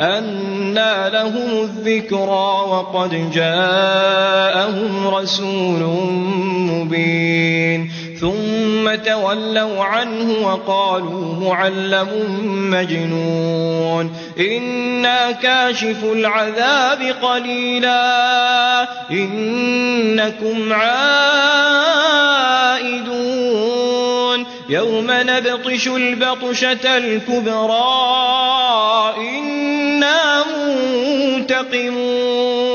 أَنَّىٰ لَهُمُ الذِّكْرَىٰ وَقَدْ جَاءَهُمْ رَسُولٌ مُّبِينٌ ثُمَّ تَوَلَّوْا عَنْهُ وَقَالُوا مُعَلَّمٌ مَّجْنُونٌ إِنَّا كَاشِفُو الْعَذَابِ قَلِيلًا إِنَّكُمْ عَائِدُونَ يَوْمَ نَبْطِشُ الْبَطْشَةَ الْكُبْرَىٰ إِنَّا مُنتَقِمُونَ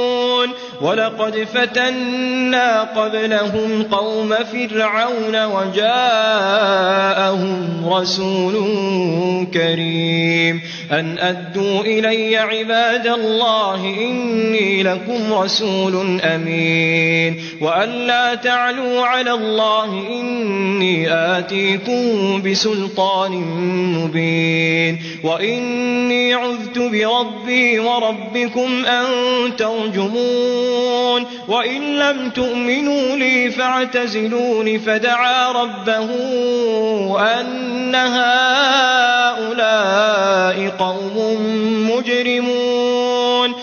وَلَقَدْ فَتَنَّا قَبْلَهُمْ قَوْمَ فِرْعَوْنَ وَجَاءَهُمْ رَسُولٌ كَرِيمٌ. أَنْ أَدُّوا إِلَيَّ عِبَادَ اللَّهِ إِنِّي لَكُمْ رَسُولٌ أَمِينٌ. وَأَن لَّا تَعْلُوا عَلَى اللَّهِ إِنِّي آتِيكُم بِسُلْطَانٍ مُّبِينٍ. وَإِنِّي عُذْتُ بِرَبِّي وَرَبِّكُمْ أَن تَرْجُمُونِ. وَإِن لَّمْ تُؤْمِنُوا لِي فَاعْتَزِلُونِ فَدَعَا رَبَّهُ أَنَّ هَٰؤُلَاءِ قَوْمٌ مُّجْرِمُونَ.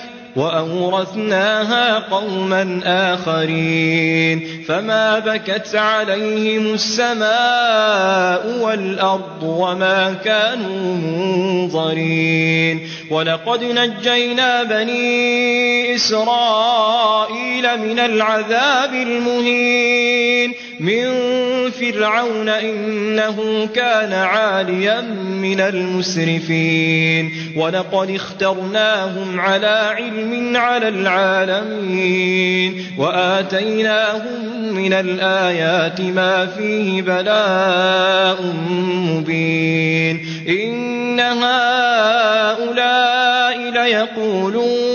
وَأَوْرَثْنَاهَا قَوْمًا آخَرِينَ فَمَا بَكَتْ عَلَيْهِمُ السَّمَاءُ وَالْأَرْضُ وَمَا كَانُوا مُنظَرِينَ وَلَقَدْ نَجَّيْنَا بَنِي إِسْرَائِيلَ مِنَ الْعَذَابِ الْمُهِينِ مِن فِرْعَوْنَ إِنَّهُ كَانَ عَالِيًا مِّنَ الْمُسْرِفِينَ وَلَقَدِ اخْتَرْنَاهُمْ عَلَىٰ عِلْمٍ عَلَى الْعَالَمِينَ وَآتَيْنَاهُم مِّنَ الْآيَاتِ مَا فِيهِ بَلَاءٌ مُّبِينٌ إِنَّ هَٰؤُلَاءِ لَيَقُولُونَ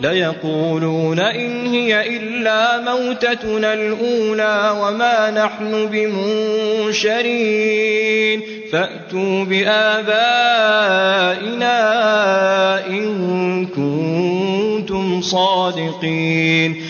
لَيَقُولُونَ إِنْ هِيَ إِلَّا مَوْتَتُنَا الْأُولَىٰ وَمَا نَحْنُ بِمُنشَرِينَ. فَأْتُوا بِآبَائِنَا إِن كُنتُمْ صَادِقِينَ.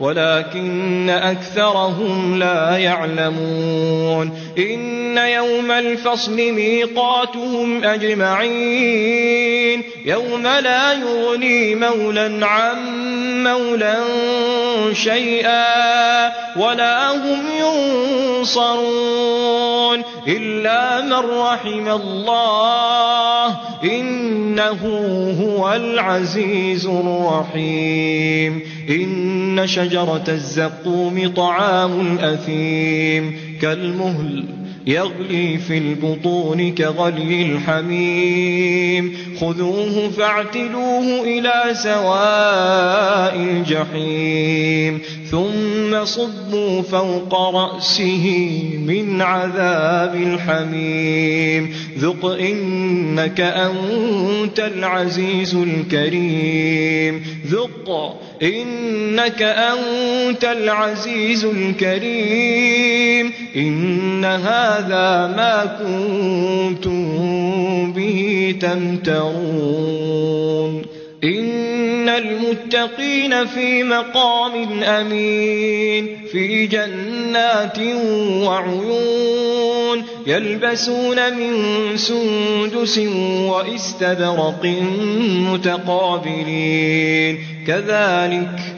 وَلَٰكِنَّ أَكْثَرَهُمْ لَا يَعْلَمُونَ. إِنَّ يَوْمَ الْفَصْلِ مِيقَاتُهُمْ أَجْمَعِينَ. يَوْمَ لَا يُغْنِي مَوْلًى عَن مَّوْلًى شَيْئًا وَلَا هُمْ يُنصَرُونَ. إِلَّا مَن رَّحِمَ اللَّهُ ۚ إِنَّهُ هُوَ الْعَزِيزُ الرَّحِيمُ. إِنَّ شَجَرَتَ الزَّقُّومِ طَعَامُ الْأَثِيمِ كَالْمُهْلِ يَغْلِي فِي الْبُطُونِ كَغَلْيِ الْحَمِيمِ خُذُوهُ فَاعْتِلُوهُ إِلَىٰ سَوَاءِ الْجَحِيمِ ثُمَّ صُبُّوا فَوْقَ رَأْسِهِ مِنْ عَذَابِ الْحَمِيمِ. ذُقْ إِنَّكَ أَنتَ الْعَزِيزُ الْكَرِيمُ. ذُقْ إِنَّكَ أَنتَ الْعَزِيزُ الْكَرِيمُ. إِنَّ هَٰذَا مَا كُنتُم بِهِ تَمْتَرُونَ. إِنَّ المتقين في مقام أمين في جنات وعيون يلبسون من سندس وإستبرق متقابلين. كذلك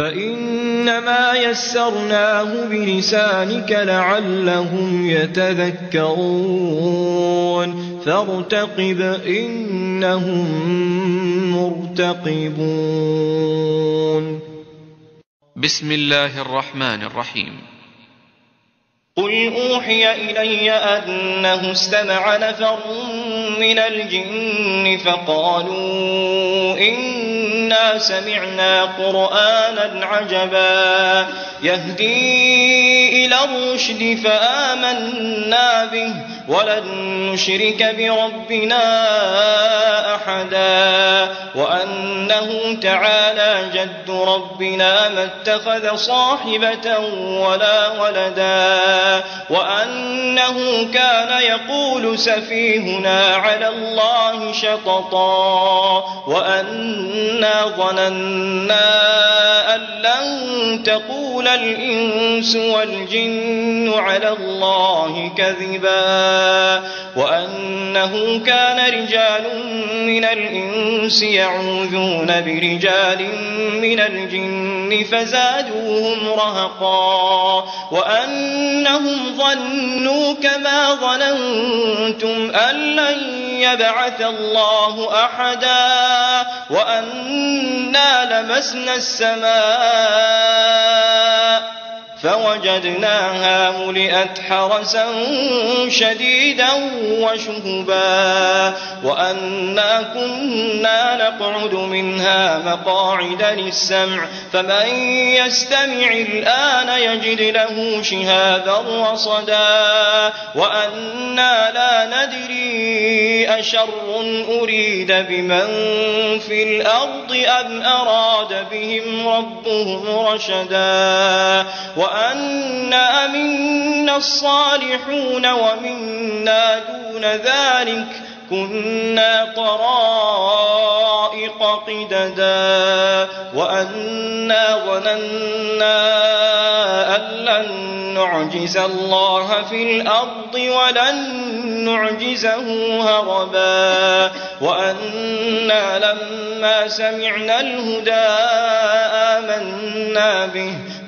فإنما يسرناه بلسانك لعلهم يتذكرون فارتقب إنهم مرتقبون. بسم الله الرحمن الرحيم. قل أوحي إلي أنه استمع نفر من الجن فقالوا إنا سمعنا قرآنا عجبا يهدي الرشد فآمنا به ولن نشرك بربنا أحدا. وأنه تعالى جد ربنا ما اتخذ صاحبة ولا ولدا. وأنه كان يقول سفيهنا على الله شططا. وأنا ظننا أن لن تقول الإنس والجن على الله كذبا وأنه كان رجال من الإنس يعوذون برجال من الجن فزادوهم رهقا وأنهم ظنوا كما ظننتم أن لن يبعث الله أحدا وأنا لمسنا السماء فوجدناها ملئت حرسا شديدا وشهبا وأنا كنا نقعد منها مقاعد للسمع فمن يستمع الآن يجد له شهابا رصدا وأنا لا ندري أشر أريد بمن في الأرض أم أراد بهم ربهم رشدا وأنا منا الصالحون ومنا دون ذلك كنا طرائق قددا وأنا ظننا أن لن نعجز الله في الأرض ولن نعجزه هربا وأنا لما سمعنا الهدى آمنا به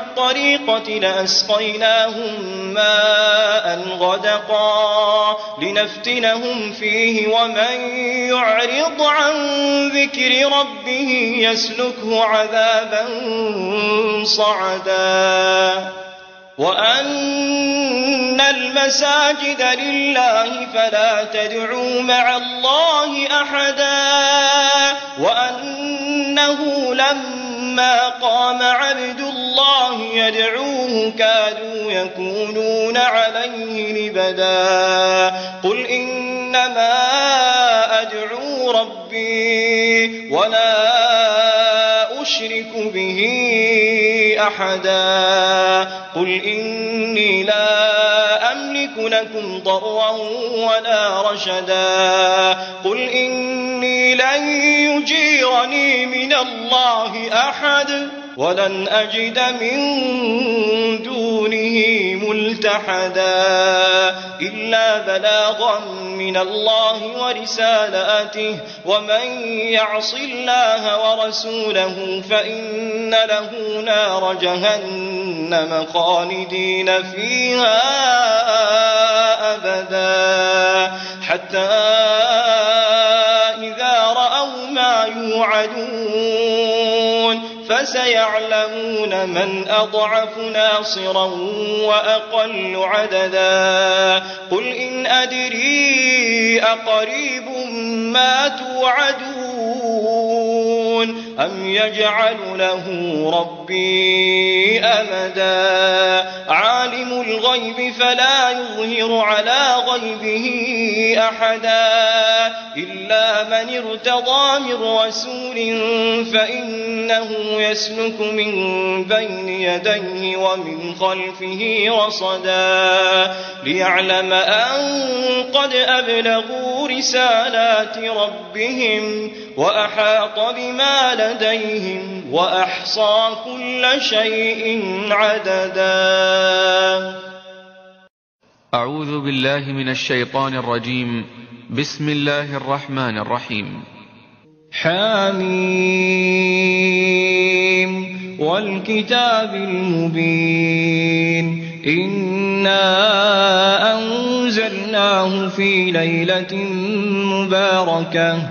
الطريقة لأسقيناهم ماء غدقا لنفتنهم فيه ومن يعرض عن ذكر ربه يسلكه عذابا صعدا. وأن المساجد لله فلا تدعوا مع الله أحدا. وأنه لما قام عبد الله يدعوه كادوا يكونون عليه لبدا. قل إنما أدعو ربي ولا أشرك به أحدا. قل إني لا أملك لكم ضرا ولا رشدا. قل إني يجيرني من الله أحد. ولن أجد من دونه ملتحدا إلا بلاغا من الله ورسالاته ومن يعص الله ورسوله فإن له نار جهنم خالدين فيها أبدا. حتى ما يوعدون فسيعلمون من أضعف ناصرا وأقل عددا قل إن أدري أقريب ما توعدون أم يجعل له ربي أمدا عالم الغيب فلا يظهر على غيبه أحدا إلا من ارتضى من رسول فإنه يسلك من بين يديه ومن خلفه رصدا ليعلم أن قد أبلغوا رسالات ربهم وأحاط بما لديهم وأحصى كل شيء عددا. أعوذ بالله من الشيطان الرجيم. بسم الله الرحمن الرحيم. حميم والكتاب المبين. إنا أنزلناه في ليلة مباركة.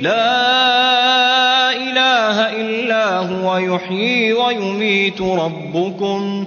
لا إله إلا هو يحيي ويميت ربكم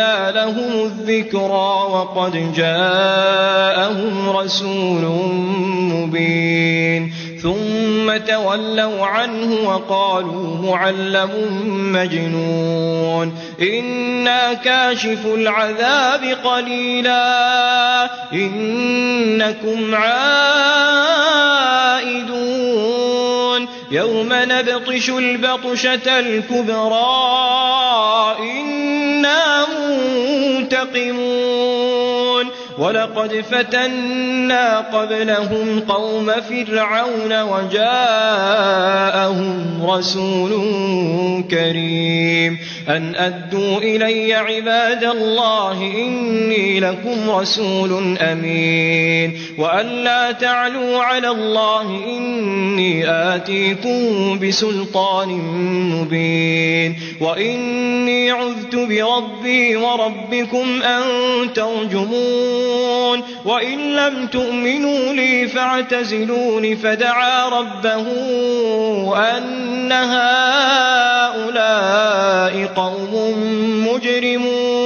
أنى لهم الذكرى وقد جاءهم رسول مبين ثم تولوا عنه وقالوا معلم مجنون إنا كاشف العذاب قليلا إنكم عائدون يوم نبطش البطشة الكبرى إنا منتقمون ولقد فتنا قبلهم قوم فرعون وجاءهم رسول كريم. أن أدوا إلي عباد الله إني لكم رسول أمين. وأن لا تعلوا على الله إني آتيكم بسلطان مبين. وإني عذت بربي وربكم أن ترجمون. وإن لم تؤمنوا لي فاعتزلون فدعا ربه أن هؤلاء قوم مجرمون.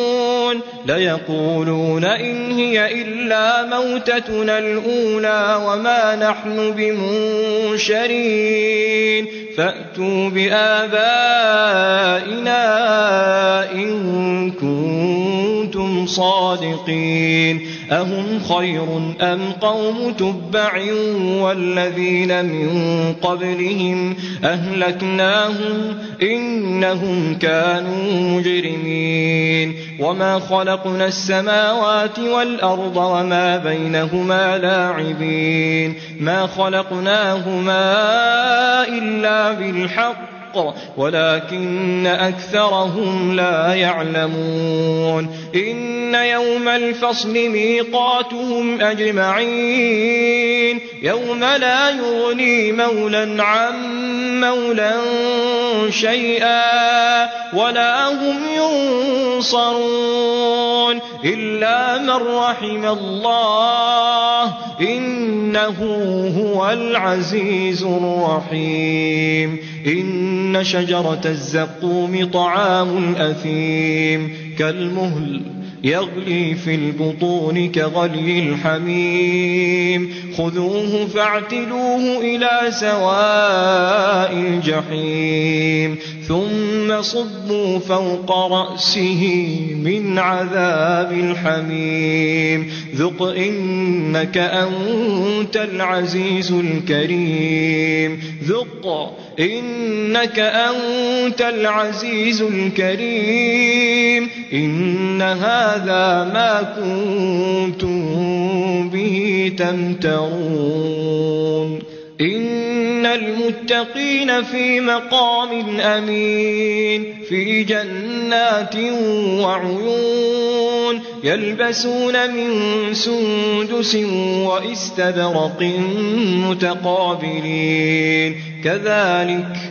ليقولون إن هي إلا موتتنا الأولى وما نحن بمنشرين. فأتوا بآبائنا إن كنتم صادقين. أهم خير أم قوم تبع والذين من قبلهم أهلكناهم إنهم كانوا مجرمين وما خلقنا السماوات والأرض وما بينهما لاعبين ما خلقناهما إلا بالحق الحق ولكن أكثرهم لا يعلمون. إن يوم الفصل ميقاتهم أجمعين يوم لا يغني مولا عن مولا شيئا ولا هم ينصرون إلا من رحم الله إنه هو العزيز الرحيم. إن شجرة الزقوم طعام الأثيم كالمهل يغلي في البطون كغلي الحميم خذوه فاعتلوه إلى سواء الجحيم ثم صبوا فوق رأسه من عذاب الحميم ذق إنك أنت العزيز الكريم ذق إنك أنت العزيز الكريم. إن هذا ما كنتم به تمترون. إن المتقين في مقام أمين في جنات وعيون يلبسون من سندس واستبرق متقابلين. كذلك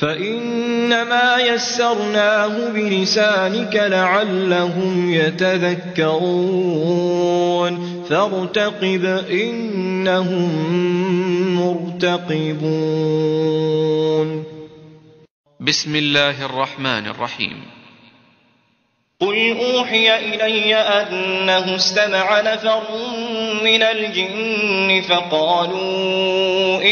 فإنما يسرناه بلسانك لعلهم يتذكرون. فارتقب إنهم مرتقبون. بسم الله الرحمن الرحيم. قل أوحي إلي أنه استمع نفر من الجن فقالوا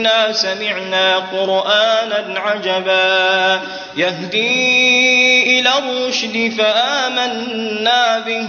إنا سمعنا قرآنا عجبا يهدي إلى الرشد فآمنا به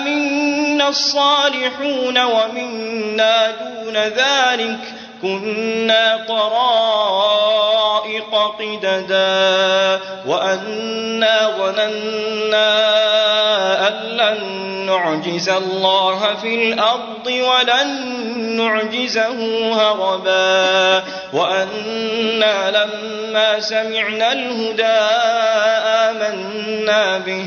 منا الصالحون ومنا دون ذلك كنا طرائق قددا وأنا ظننا أن لن نعجز الله في الأرض ولن نعجزه هربا وأنا لما سمعنا الهدى آمنا به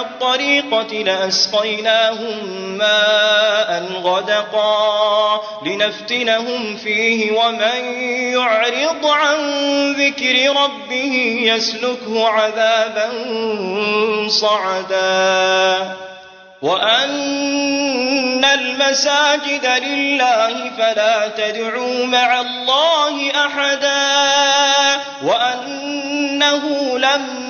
الطريقة لأسقيناهم ماء غدقا لنفتنهم فيه ومن يعرض عن ذكر ربه يسلكه عذابا صعدا. وأن المساجد لله فلا تدعوا مع الله أحدا. وأنه لما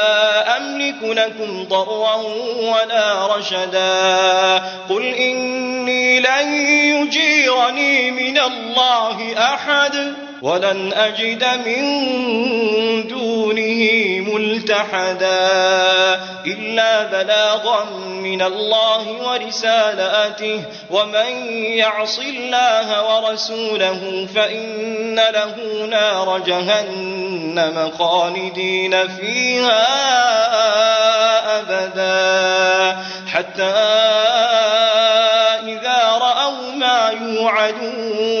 لكم ضرا ولا رشدا. قل إني لن يجيرني من الله أحد. ولن أجد من دونه ملتحدا إلا بلاغا من الله ورسالاته. ومن يعص الله ورسوله فإن له نار جهنم خالدين فيها أبدا. حتى إذا رأوا ما يوعدون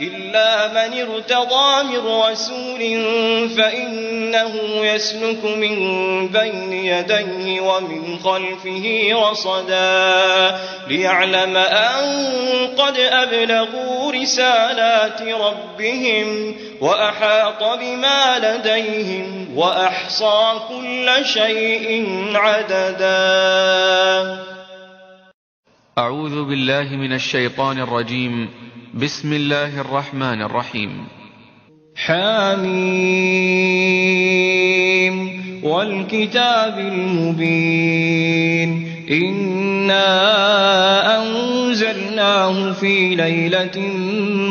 إلا من ارتضى من رسول فإنه يسلك من بين يديه ومن خلفه رصدا ليعلم أن قد أبلغوا رسالات ربهم وأحاط بما لديهم وأحصى كل شيء عددا. أعوذ بالله من الشيطان الرجيم. بسم الله الرحمن الرحيم. حميم والكتاب المبين. إنا أنزلناه في ليلة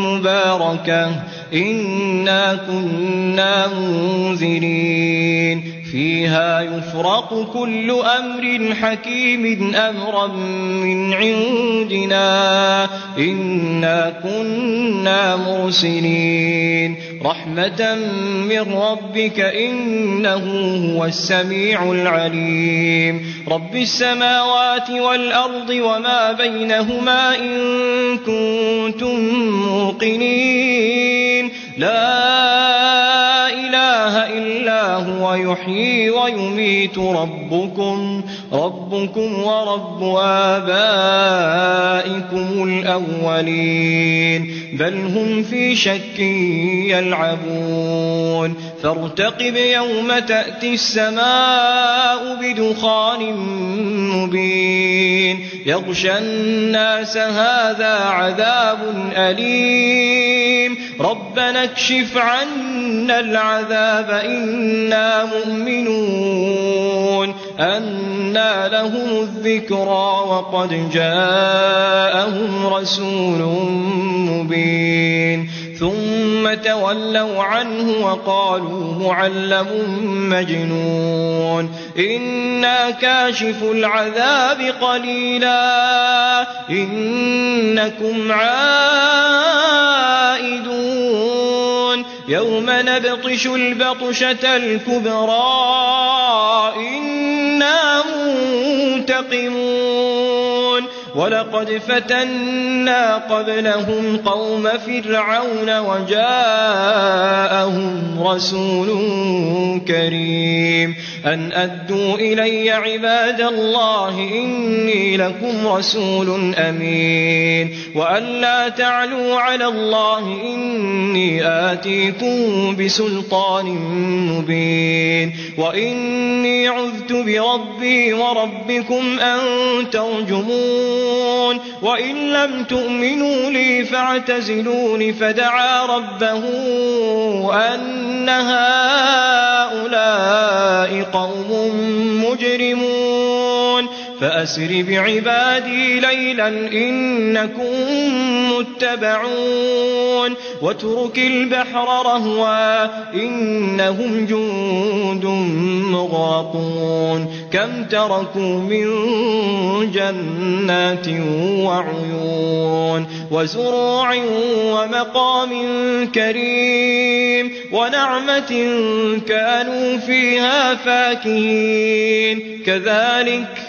مباركة. إنا كنا منذرين. فيها يفرق كل أمر حكيم أمرا من عندنا. إنا كنا مرسلين. رحمة من ربك إنه هو السميع العليم. رب السماوات والأرض وما بينهما إن كنتم موقنين. لا إله إلا هو يحيي ويميت ربكم ربكم ورب آبائكم الأولين بل هم في شك يلعبون. فارتقب يوم تأتي السماء بدخان مبين. يغشى الناس هذا عذاب أليم. ربنا اكشف عنا العذاب إنا مؤمنون أنا لهم الذكرى وقد جاءهم رسول مبين ثم تولوا عنه وقالوا معلم مجنون. إنا كاشف العذاب قليلا. إنكم عائدون. يوم نبطش البطشة الكبرى. إنا منتقمون. ولقد فتنا قبلهم قوم فرعون وجاءهم رسول كريم. أن أدوا إلي عباد الله إني لكم رسول أمين. وأن لا تعلوا على الله إني آتيكم بسلطان مبين. وإني عذت بربي وربكم أن ترجمون. وإن لم تؤمنوا لي فاعتزلون فدعا ربه أن هؤلاء قوم مجرمون. فأسر بعبادي ليلا إنكم متبعون. واترك البحر رهوا إنهم جند مغرقون كم تركوا من جنات وعيون وزروع ومقام كريم ونعمة كانوا فيها فاكهين. كذلك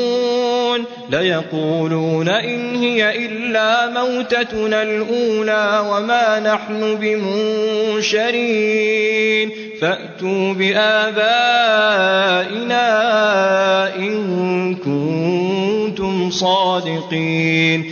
ليقولون إن هي إلا موتتنا الأولى وما نحن بمنشرين. فأتوا بآبائنا إن كنتم صادقين.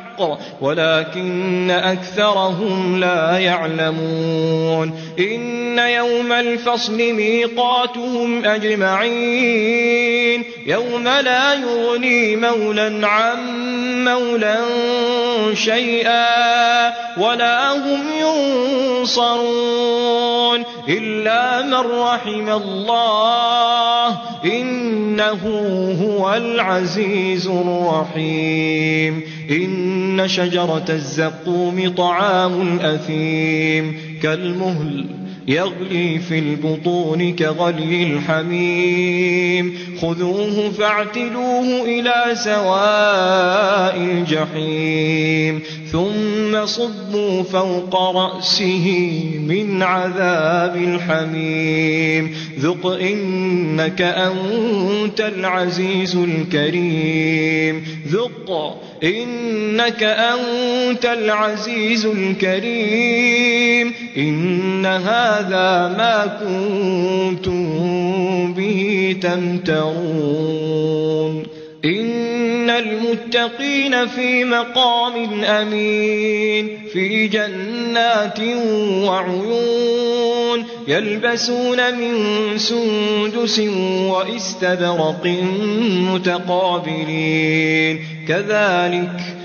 ولكن أكثرهم لا يعلمون. إن يوم الفصل ميقاتهم أجمعين يوم لا يغني مولا عن مولا شيئا ولا هم ينصرون إلا من رحم الله إنه هو العزيز الرحيم. إن شجرة الزقوم طعام الأثيم كالمهل يغلي في البطون كغلي الحميم. خذوه فاعتلوه إلى سواء الجحيم. ثم صبوا فوق رأسه من عذاب الحميم. ذق إنك أنت العزيز الكريم. ذق إنك أنت العزيز الكريم. إن هذا ما كنتم به تمترون. إن المتقين في مقام أمين في جنات وعيون يلبسون من سندس وإستبرق متقابلين. كذلك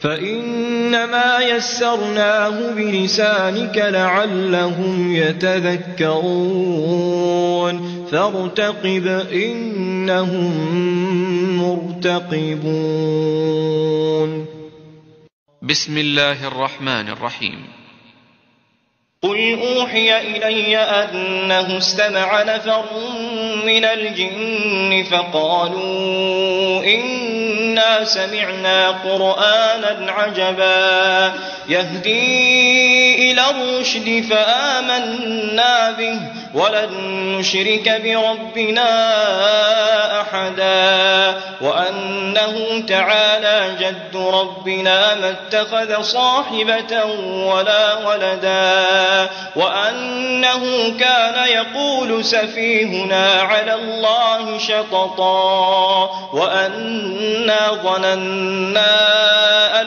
فإنما يسرناه بلسانك لعلهم يتذكرون. فارتقب إنهم مرتقبون. بسم الله الرحمن الرحيم. قل أوحي إلي أنه استمع نفر من الجن فقالوا سمعنا قرآنا عجبا يهدي إلى الرشد فآمنا به ولن نشرك بربنا أحدا وأنه تعالى جد ربنا ما اتخذ صاحبة ولا ولدا وأنه كان يقول سفيهنا على الله شططا وأنا ظننا أن